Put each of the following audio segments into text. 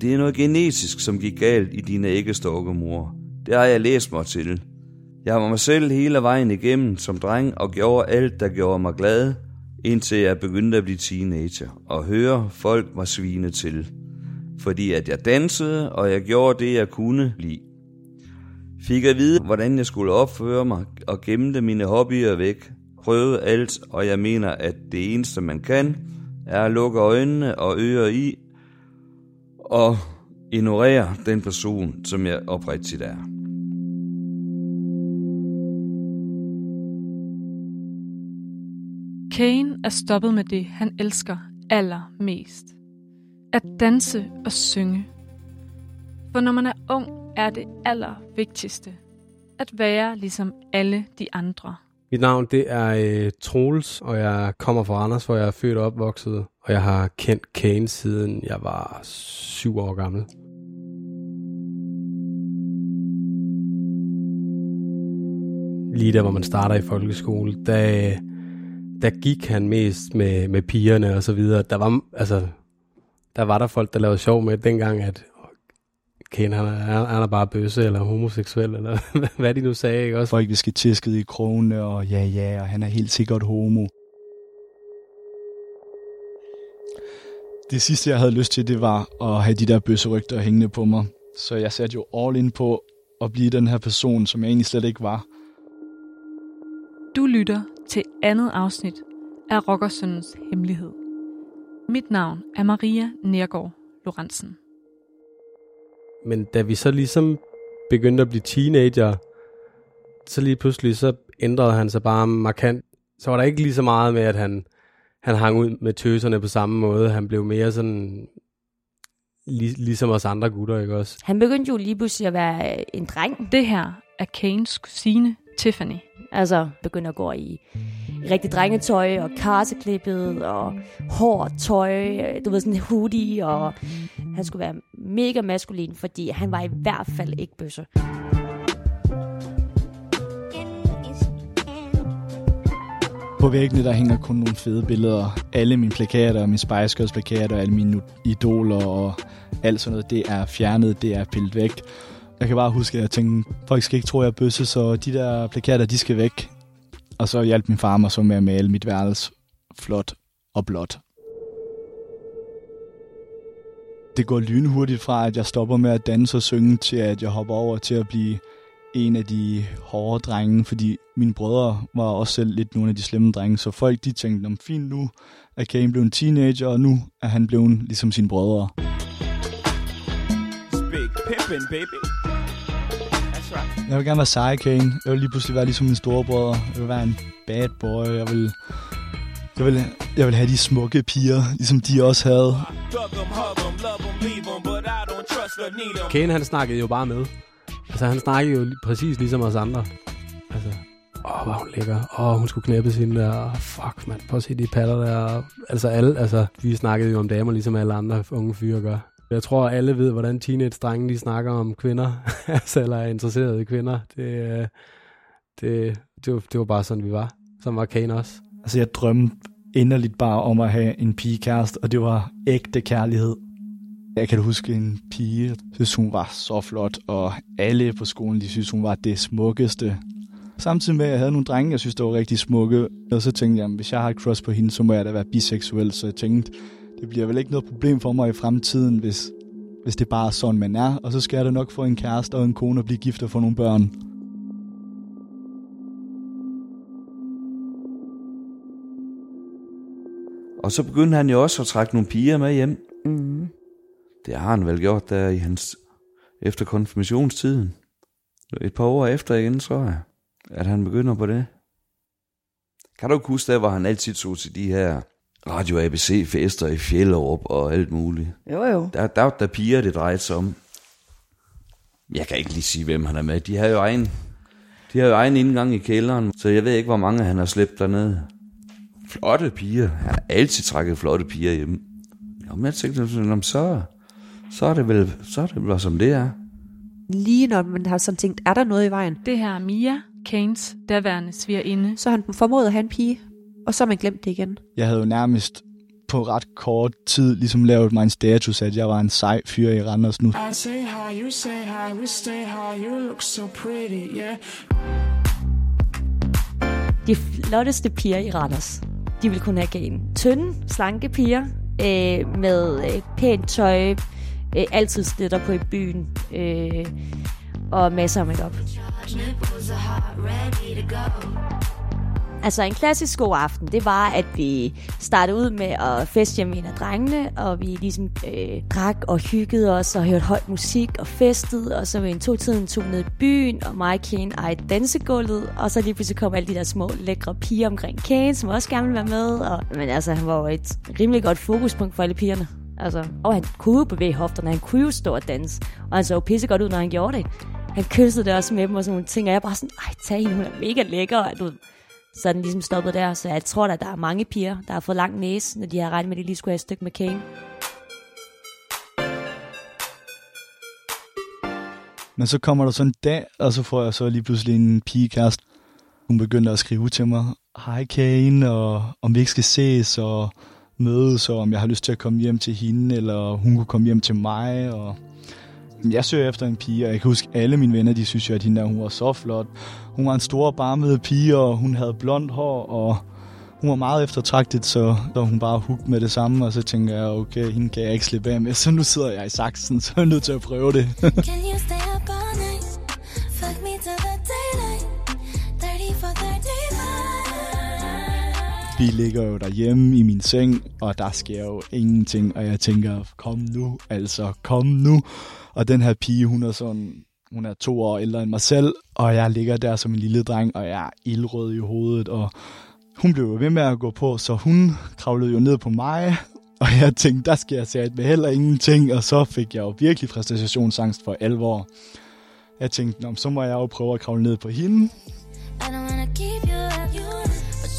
Det er noget genetisk, som gik galt i dine æggestokke, mor. Det har jeg læst mig til. Jeg var mig selv hele vejen igennem som dreng og gjorde alt, der gjorde mig glad, indtil jeg begyndte at blive teenager og høre folk var svine til. Fordi at jeg dansede, og jeg gjorde det, jeg kunne lide. Fik at vide, hvordan jeg skulle opføre mig og gemte mine hobbyer væk. Prøvede alt, og jeg mener, at det eneste man kan, er at lukke øjnene og ører i og ignorere den person, som jeg oprigtigt er. Kane er stoppet med det, han elsker allermest. At danse og synge. For når man er ung, er det allervigtigste at være ligesom alle de andre. Mit navn det er øh, Troels, og jeg kommer fra Randers, hvor jeg er født og opvokset. Og jeg har kendt Kane siden jeg var syv år gammel. Lige der, hvor man starter i folkeskole, der, der gik han mest med, med pigerne og så videre. Der var, altså, der var der folk, der lavede sjov med dengang, at Kane, han er, han er bare bøsse eller homoseksuel, eller hvad de nu sagde, ikke også? Folk vi skal tæsket i krogene, og ja, ja, og han er helt sikkert homo. Det sidste, jeg havde lyst til, det var at have de der bøsserygter hængende på mig. Så jeg satte jo all in på at blive den her person, som jeg egentlig slet ikke var. Du lytter til andet afsnit af Rockersøndens Hemmelighed. Mit navn er Maria Nergård Lorentzen. Men da vi så ligesom begyndte at blive teenager, så lige pludselig så ændrede han sig bare markant. Så var der ikke lige så meget med, at han, han hang ud med tøserne på samme måde. Han blev mere sådan lig, ligesom os andre gutter, ikke også? Han begyndte jo lige pludselig at være en dreng. Det her er Kanes kusine Tiffany. Altså begynder at gå i rigtig drengetøj og karseklippet og hårdt tøj, du ved sådan en hoodie, og han skulle være mega maskulin, fordi han var i hvert fald ikke bøsse. På væggene der hænger kun nogle fede billeder. Alle mine plakater, mine Spice Girls plakater, alle mine idoler og alt sådan noget, det er fjernet, det er pillet væk. Jeg kan bare huske, at jeg tænkte, folk skal ikke tro, at jeg er bøsse, så de der plakater, de skal væk. Og så hjalp min far mig så med at male mit værelse flot og blåt. Det går lynhurtigt fra, at jeg stopper med at danse og synge, til at jeg hopper over til at blive en af de hårde drenge, fordi mine brødre var også selv lidt nogle af de slemme drenge, så folk de tænkte, om fint nu er Kane blevet en teenager, og nu er han blevet ligesom sine brødre. Big pimpin', baby. Jeg vil gerne være sej, Kane. Jeg vil lige pludselig være ligesom min storebror. Jeg vil være en bad boy. Jeg vil, jeg vil, jeg vil have de smukke piger, ligesom de også havde. Kane, han snakkede jo bare med. Altså, han snakkede jo præcis ligesom os andre. Altså, åh, hvor hun lækker. Åh, hun skulle knæppe sin der. Fuck, mand. Prøv at se de patter der. Altså, alle, altså, vi snakkede jo om damer, ligesom alle andre unge fyre gør. Jeg tror, alle ved, hvordan teenage-drenge, de snakker om kvinder. altså, eller er interesseret i kvinder. Det, øh, det, det, var, det var bare sådan, vi var. Som var Kane også. Altså, jeg drømte inderligt bare om at have en pigekæreste, og det var ægte kærlighed. Jeg kan huske en pige, jeg synes hun var så flot, og alle på skolen, de synes hun var det smukkeste. Samtidig med, at jeg havde nogle drenge, jeg synes, der var rigtig smukke, og så tænkte jeg, hvis jeg har et crush på hende, så må jeg da være biseksuel, så jeg tænkte, det bliver vel ikke noget problem for mig i fremtiden, hvis, hvis det bare er sådan, man er, og så skal jeg da nok få en kæreste og en kone og blive gift og få nogle børn. Og så begyndte han jo også at trække nogle piger med hjem. Mm. Det har han vel gjort der i hans efter konfirmationstiden. Et par år efter igen, tror jeg, at han begynder på det. Kan du ikke huske der, hvor han altid tog til de her Radio ABC-fester i Fjellerup og alt muligt? Jo, jo. Der, der der piger, det drejede sig om. Jeg kan ikke lige sige, hvem han er med. De har jo egen, de har jo egen indgang i kælderen, så jeg ved ikke, hvor mange han har slæbt dernede. Flotte piger. Han har altid trækket flotte piger hjem. Jamen, jeg tænkte, sådan, så, så er det vel, så er det vel, som det er. Lige når man har sådan tænkt, er der noget i vejen, Det her er Mia, Kanes daværende svigerinde. så har han formået at have en pige, og så har man glemt det igen. Jeg havde jo nærmest på ret kort tid ligesom lavet mig en status, at jeg var en sej fyr i Randers nu. I say hi, you say hi, we stay high, you look so pretty, yeah. De flotteste piger i Randers, de vil kun have gen. Tynde, slanke piger øh, med øh, pænt tøj, øh, altid slitter på i byen øh, og masser af makeup. Altså en klassisk god aften, det var, at vi startede ud med at feste hjemme med en af drengene, og vi ligesom øh, drak og hyggede os og hørte høj musik og festede, og så ved en to-tiden tog ned i byen, og mig og Kane ejede dansegulvet, og så lige pludselig kom alle de der små lækre piger omkring Kane, som også gerne ville være med, og, men altså han var jo et rimelig godt fokuspunkt for alle pigerne. Altså, og han kunne jo bevæge hofterne, han kunne jo stå og danse, og han så jo pissegodt ud, når han gjorde det. Han kyssede det også med dem og sådan nogle ting, og jeg bare sådan, ej, tag hende, hun er mega lækker, og du så er den ligesom stoppet der. Så jeg tror, at der er mange piger, der har fået lang næse, når de har regnet med, at de lige skulle have et stykke med Kane. Men så kommer der sådan en dag, og så får jeg så lige pludselig en pigekæreste. Hun begyndte at skrive til mig, hej Kane, og om vi ikke skal ses og mødes, og om jeg har lyst til at komme hjem til hende, eller hun kunne komme hjem til mig. Og jeg søger efter en pige, og jeg kan huske, alle mine venner, de synes jo, at hende der, hun var så flot. Hun var en stor, barmede pige, og hun havde blondt hår, og hun var meget eftertragtet, så så hun bare hugt med det samme, og så tænker jeg, okay, hende kan jeg ikke slippe af med, så nu sidder jeg i saksen, så er jeg nødt til at prøve det. Vi ligger jo derhjemme i min seng, og der sker jo ingenting, og jeg tænker, kom nu, altså, kom nu. Og den her pige, hun er sådan, hun er to år ældre end mig selv, og jeg ligger der som en lille dreng, og jeg er ildrød i hovedet, og hun blev jo ved med at gå på, så hun kravlede jo ned på mig, og jeg tænkte, der skal jeg sætte med heller ingenting, og så fik jeg jo virkelig præstationsangst for alvor. Jeg tænkte, Nå, så må jeg jo prøve at kravle ned på hende, I don't wanna keep you you,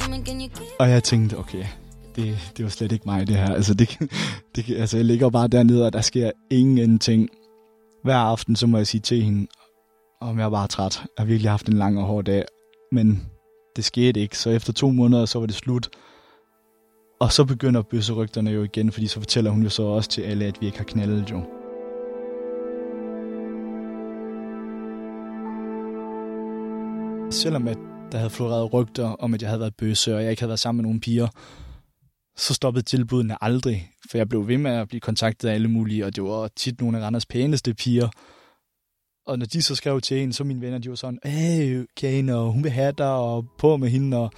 but can you keep og jeg tænkte, okay, det, det var slet ikke mig, det her. Altså, det, det, altså, jeg ligger bare dernede, og der sker ingenting. Hver aften, så må jeg sige til hende, om jeg var træt. Jeg har virkelig haft en lang og hård dag, men det skete ikke. Så efter to måneder, så var det slut. Og så begynder bøsserygterne jo igen, fordi så fortæller hun jo så også til alle, at vi ikke har knaldet jo. Selvom at der havde floreret rygter om, at jeg havde været bøsse, og jeg ikke havde været sammen med nogen piger, så stoppede tilbudene aldrig, for jeg blev ved med at blive kontaktet af alle mulige, og det var tit nogle af Randers pæneste piger. Og når de så skrev til en, så mine venner, de var sådan, hey, Kane, og hun vil have dig, og på med hende, og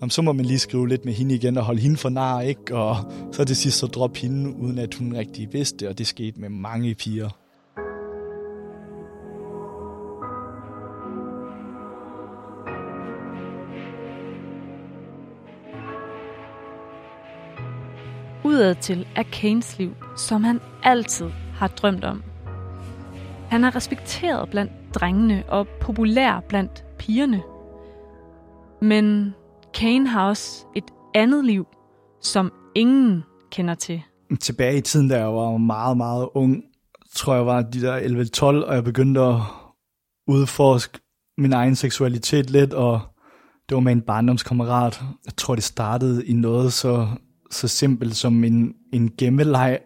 jamen, så må man lige skrive lidt med hende igen, og holde hende for nar, ikke? Og så til sidst så drop hende, uden at hun rigtig vidste det, og det skete med mange piger. Udadtil er Kanes liv, som han altid har drømt om. Han er respekteret blandt drengene og populær blandt pigerne. Men Kane har også et andet liv, som ingen kender til. tilbage i tiden, da jeg var meget, meget ung, tror jeg var de der 11-12, og jeg begyndte at udforske min egen seksualitet lidt, og det var med en barndomskammerat. Jeg tror, det startede i noget så, så simpelt som en, en gemmeleg,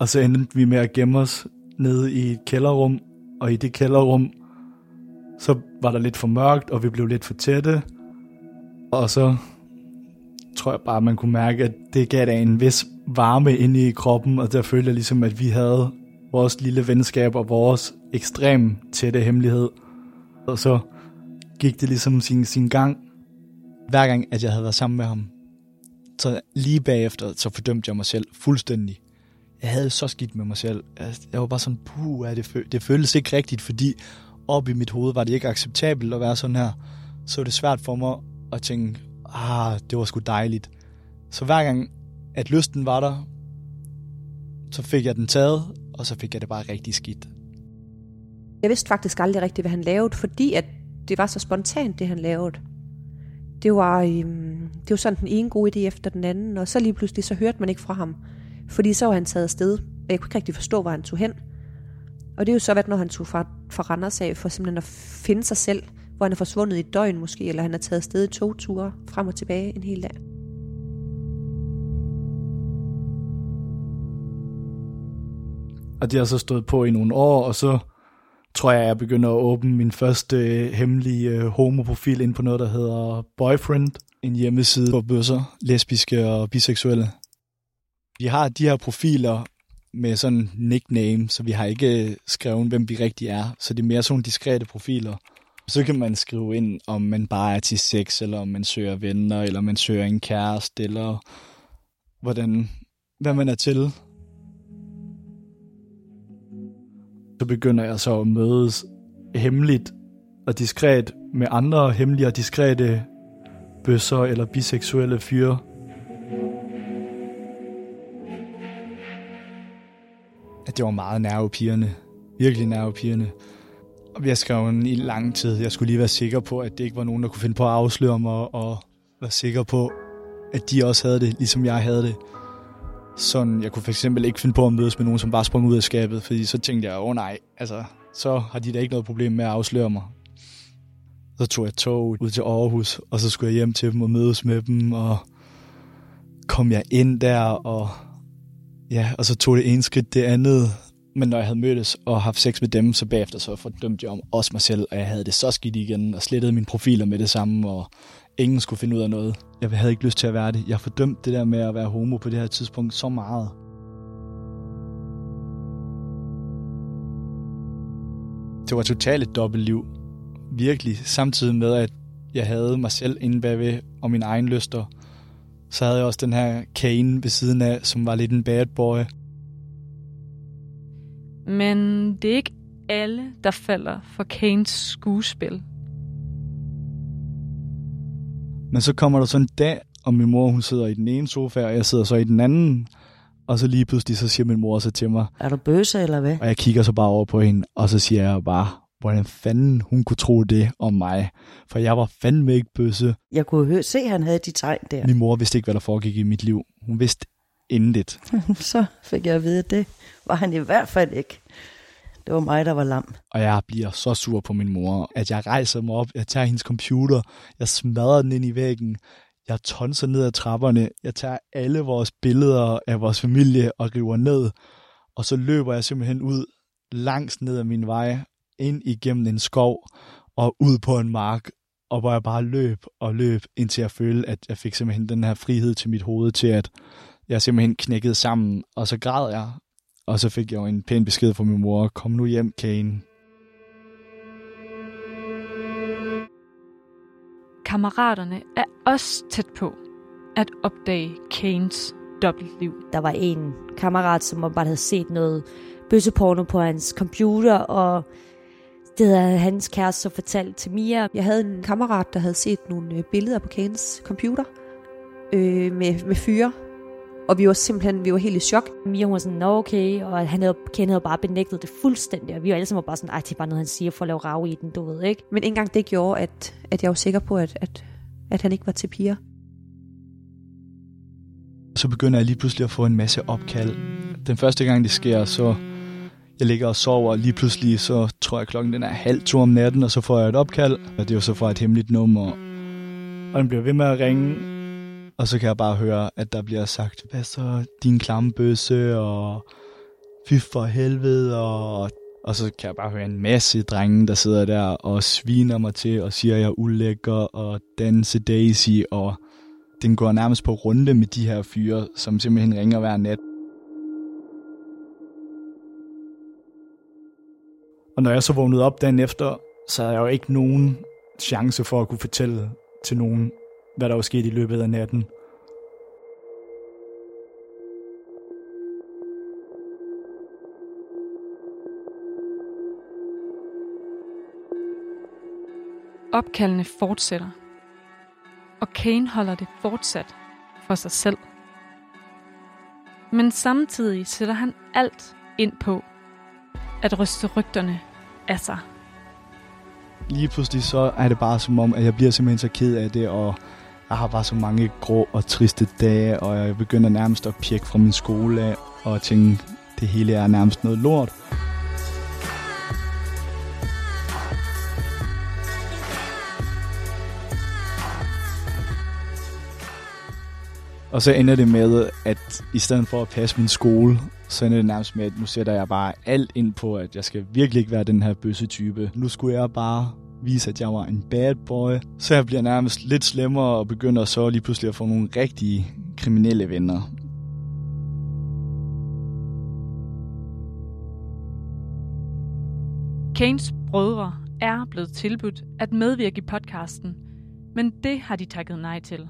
og så endte vi med at gemme os nede i et kælderrum, og i det kælderrum, så var der lidt for mørkt, og vi blev lidt for tætte, og så tror jeg bare, man kunne mærke, at det gav da en vis varme inde i kroppen, og der følte jeg ligesom, at vi havde vores lille venskab og vores ekstrem tætte hemmelighed. Og så gik det ligesom sin, sin gang. Hver gang, at jeg havde været sammen med ham, så lige bagefter, så fordømte jeg mig selv fuldstændig. Jeg havde så skidt med mig selv. Altså, jeg, var bare sådan, puh, ja, det, føl- det føltes ikke rigtigt, fordi op i mit hoved var det ikke acceptabelt at være sådan her. Så var det svært for mig at tænke, ah, det var sgu dejligt. Så hver gang, at lysten var der, så fik jeg den taget, og så fik jeg det bare rigtig skidt. Jeg vidste faktisk aldrig rigtigt, hvad han lavede, fordi at det var så spontant, det han lavede. Det var, øhm, det var sådan den ene gode idé efter den anden, og så lige pludselig så hørte man ikke fra ham. Fordi så var han taget afsted, og jeg kunne ikke rigtig forstå, hvor han tog hen. Og det er jo så været, når han tog fra, fra Randers af, for simpelthen at finde sig selv, hvor han er forsvundet i et døgn måske, eller han er taget afsted i to ture frem og tilbage en hel dag. Og det har så stået på i nogle år, og så tror jeg, jeg begynder at åbne min første øh, hemmelige øh, homoprofil ind på noget, der hedder Boyfriend. En hjemmeside for bøsser, lesbiske og biseksuelle. Vi har de her profiler med sådan nickname, så vi har ikke øh, skrevet, hvem vi rigtig er. Så det er mere sådan nogle diskrete profiler. Så kan man skrive ind, om man bare er til sex, eller om man søger venner, eller om man søger en kæreste, eller hvordan, hvad man er til. Så begynder jeg så at mødes hemmeligt og diskret med andre hemmelige og diskrete bøsser eller biseksuelle fyre. At det var meget nervepirrende. Virkelig nervepirrende. Og jeg skrev en i lang tid. Jeg skulle lige være sikker på, at det ikke var nogen, der kunne finde på at afsløre mig, og være sikker på, at de også havde det, ligesom jeg havde det. Sådan, jeg kunne for eksempel ikke finde på at mødes med nogen, som bare sprang ud af skabet, fordi så tænkte jeg, åh oh, nej, altså, så har de da ikke noget problem med at afsløre mig. Så tog jeg tog ud til Aarhus, og så skulle jeg hjem til dem og mødes med dem, og kom jeg ind der, og ja, og så tog det ene skridt det andet. Men når jeg havde mødtes og haft sex med dem, så bagefter så fordømte jeg om også mig selv, og jeg havde det så skidt igen, og slettede mine profiler med det samme, og ingen skulle finde ud af noget. Jeg havde ikke lyst til at være det. Jeg fordømte det der med at være homo på det her tidspunkt så meget. Det var totalt et dobbeltliv. Virkelig. Samtidig med, at jeg havde mig selv inde bagved og min egen lyster, så havde jeg også den her Kane ved siden af, som var lidt en bad boy. Men det er ikke alle, der falder for Kanes skuespil. Men så kommer der sådan en dag, og min mor hun sidder i den ene sofa, og jeg sidder så i den anden. Og så lige pludselig så siger min mor så til mig, Er du bøse, eller hvad? og jeg kigger så bare over på hende, og så siger jeg bare, hvordan fanden hun kunne tro det om mig. For jeg var fandme ikke bøsse. Jeg kunne høre, se, at han havde de tegn der. Min mor vidste ikke, hvad der foregik i mit liv. Hun vidste intet. Så fik jeg at vide, at det var han i hvert fald ikke. Det var mig, der var lam. Og jeg bliver så sur på min mor, at jeg rejser mig op, jeg tager hendes computer, jeg smadrer den ind i væggen, jeg tonser ned ad trapperne, jeg tager alle vores billeder af vores familie og river ned, og så løber jeg simpelthen ud langs ned ad min vej, ind igennem en skov og ud på en mark, og hvor jeg bare løb og løb, indtil jeg følte, at jeg fik simpelthen den her frihed til mit hoved til, at jeg simpelthen knækkede sammen, og så græd jeg, og så fik jeg jo en pæn besked fra min mor, kom nu hjem, Kane. Kammeraterne er også tæt på at opdage Kanes dobbeltliv. Der var en kammerat, som bare havde set noget bøsseporno på hans computer, og det havde hans kæreste så fortalt til Mia. Jeg havde en kammerat, der havde set nogle øh, billeder på Kanes computer øh, med, med fyre. Og vi var simpelthen vi var helt i chok. Mia hun var sådan, nå okay, og han havde, Ken havde bare benægtet det fuldstændig, og vi var alle sammen bare sådan, ej, det er bare noget, han siger for at lave rav i den, du ved, ikke? Men ikke engang det gjorde, at, at jeg var sikker på, at, at, at han ikke var til piger. Så begynder jeg lige pludselig at få en masse opkald. Den første gang det sker, så jeg ligger og sover, og lige pludselig så tror jeg klokken den er halv to om natten, og så får jeg et opkald, og det er jo så fra et hemmeligt nummer. Og den bliver ved med at ringe, og så kan jeg bare høre, at der bliver sagt, hvad så, din klamme bøsse, og fy for helvede, og, og så kan jeg bare høre en masse drenge, der sidder der og sviner mig til, og siger, at jeg er ulækker, og danse Daisy, og den går nærmest på runde med de her fyre, som simpelthen ringer hver nat. Og når jeg så vågnede op dagen efter, så havde jeg jo ikke nogen chance for at kunne fortælle til nogen, hvad der var sket i løbet af natten. Opkaldene fortsætter, og Kane holder det fortsat for sig selv. Men samtidig sætter han alt ind på at ryste rygterne af sig. Lige pludselig så er det bare som om, at jeg bliver simpelthen så ked af det, og jeg har bare så mange grå og triste dage, og jeg begynder nærmest at pjekke fra min skole af, og tænke, det hele er nærmest noget lort. Og så ender det med, at i stedet for at passe min skole, så ender det nærmest med, at nu sætter jeg bare alt ind på, at jeg skal virkelig ikke være den her bøsse type. Nu skulle jeg bare vise, at jeg var en bad boy. Så jeg bliver nærmest lidt slemmere og begynder så lige pludselig at få nogle rigtige kriminelle venner. Kanes brødre er blevet tilbudt at medvirke i podcasten, men det har de takket nej til.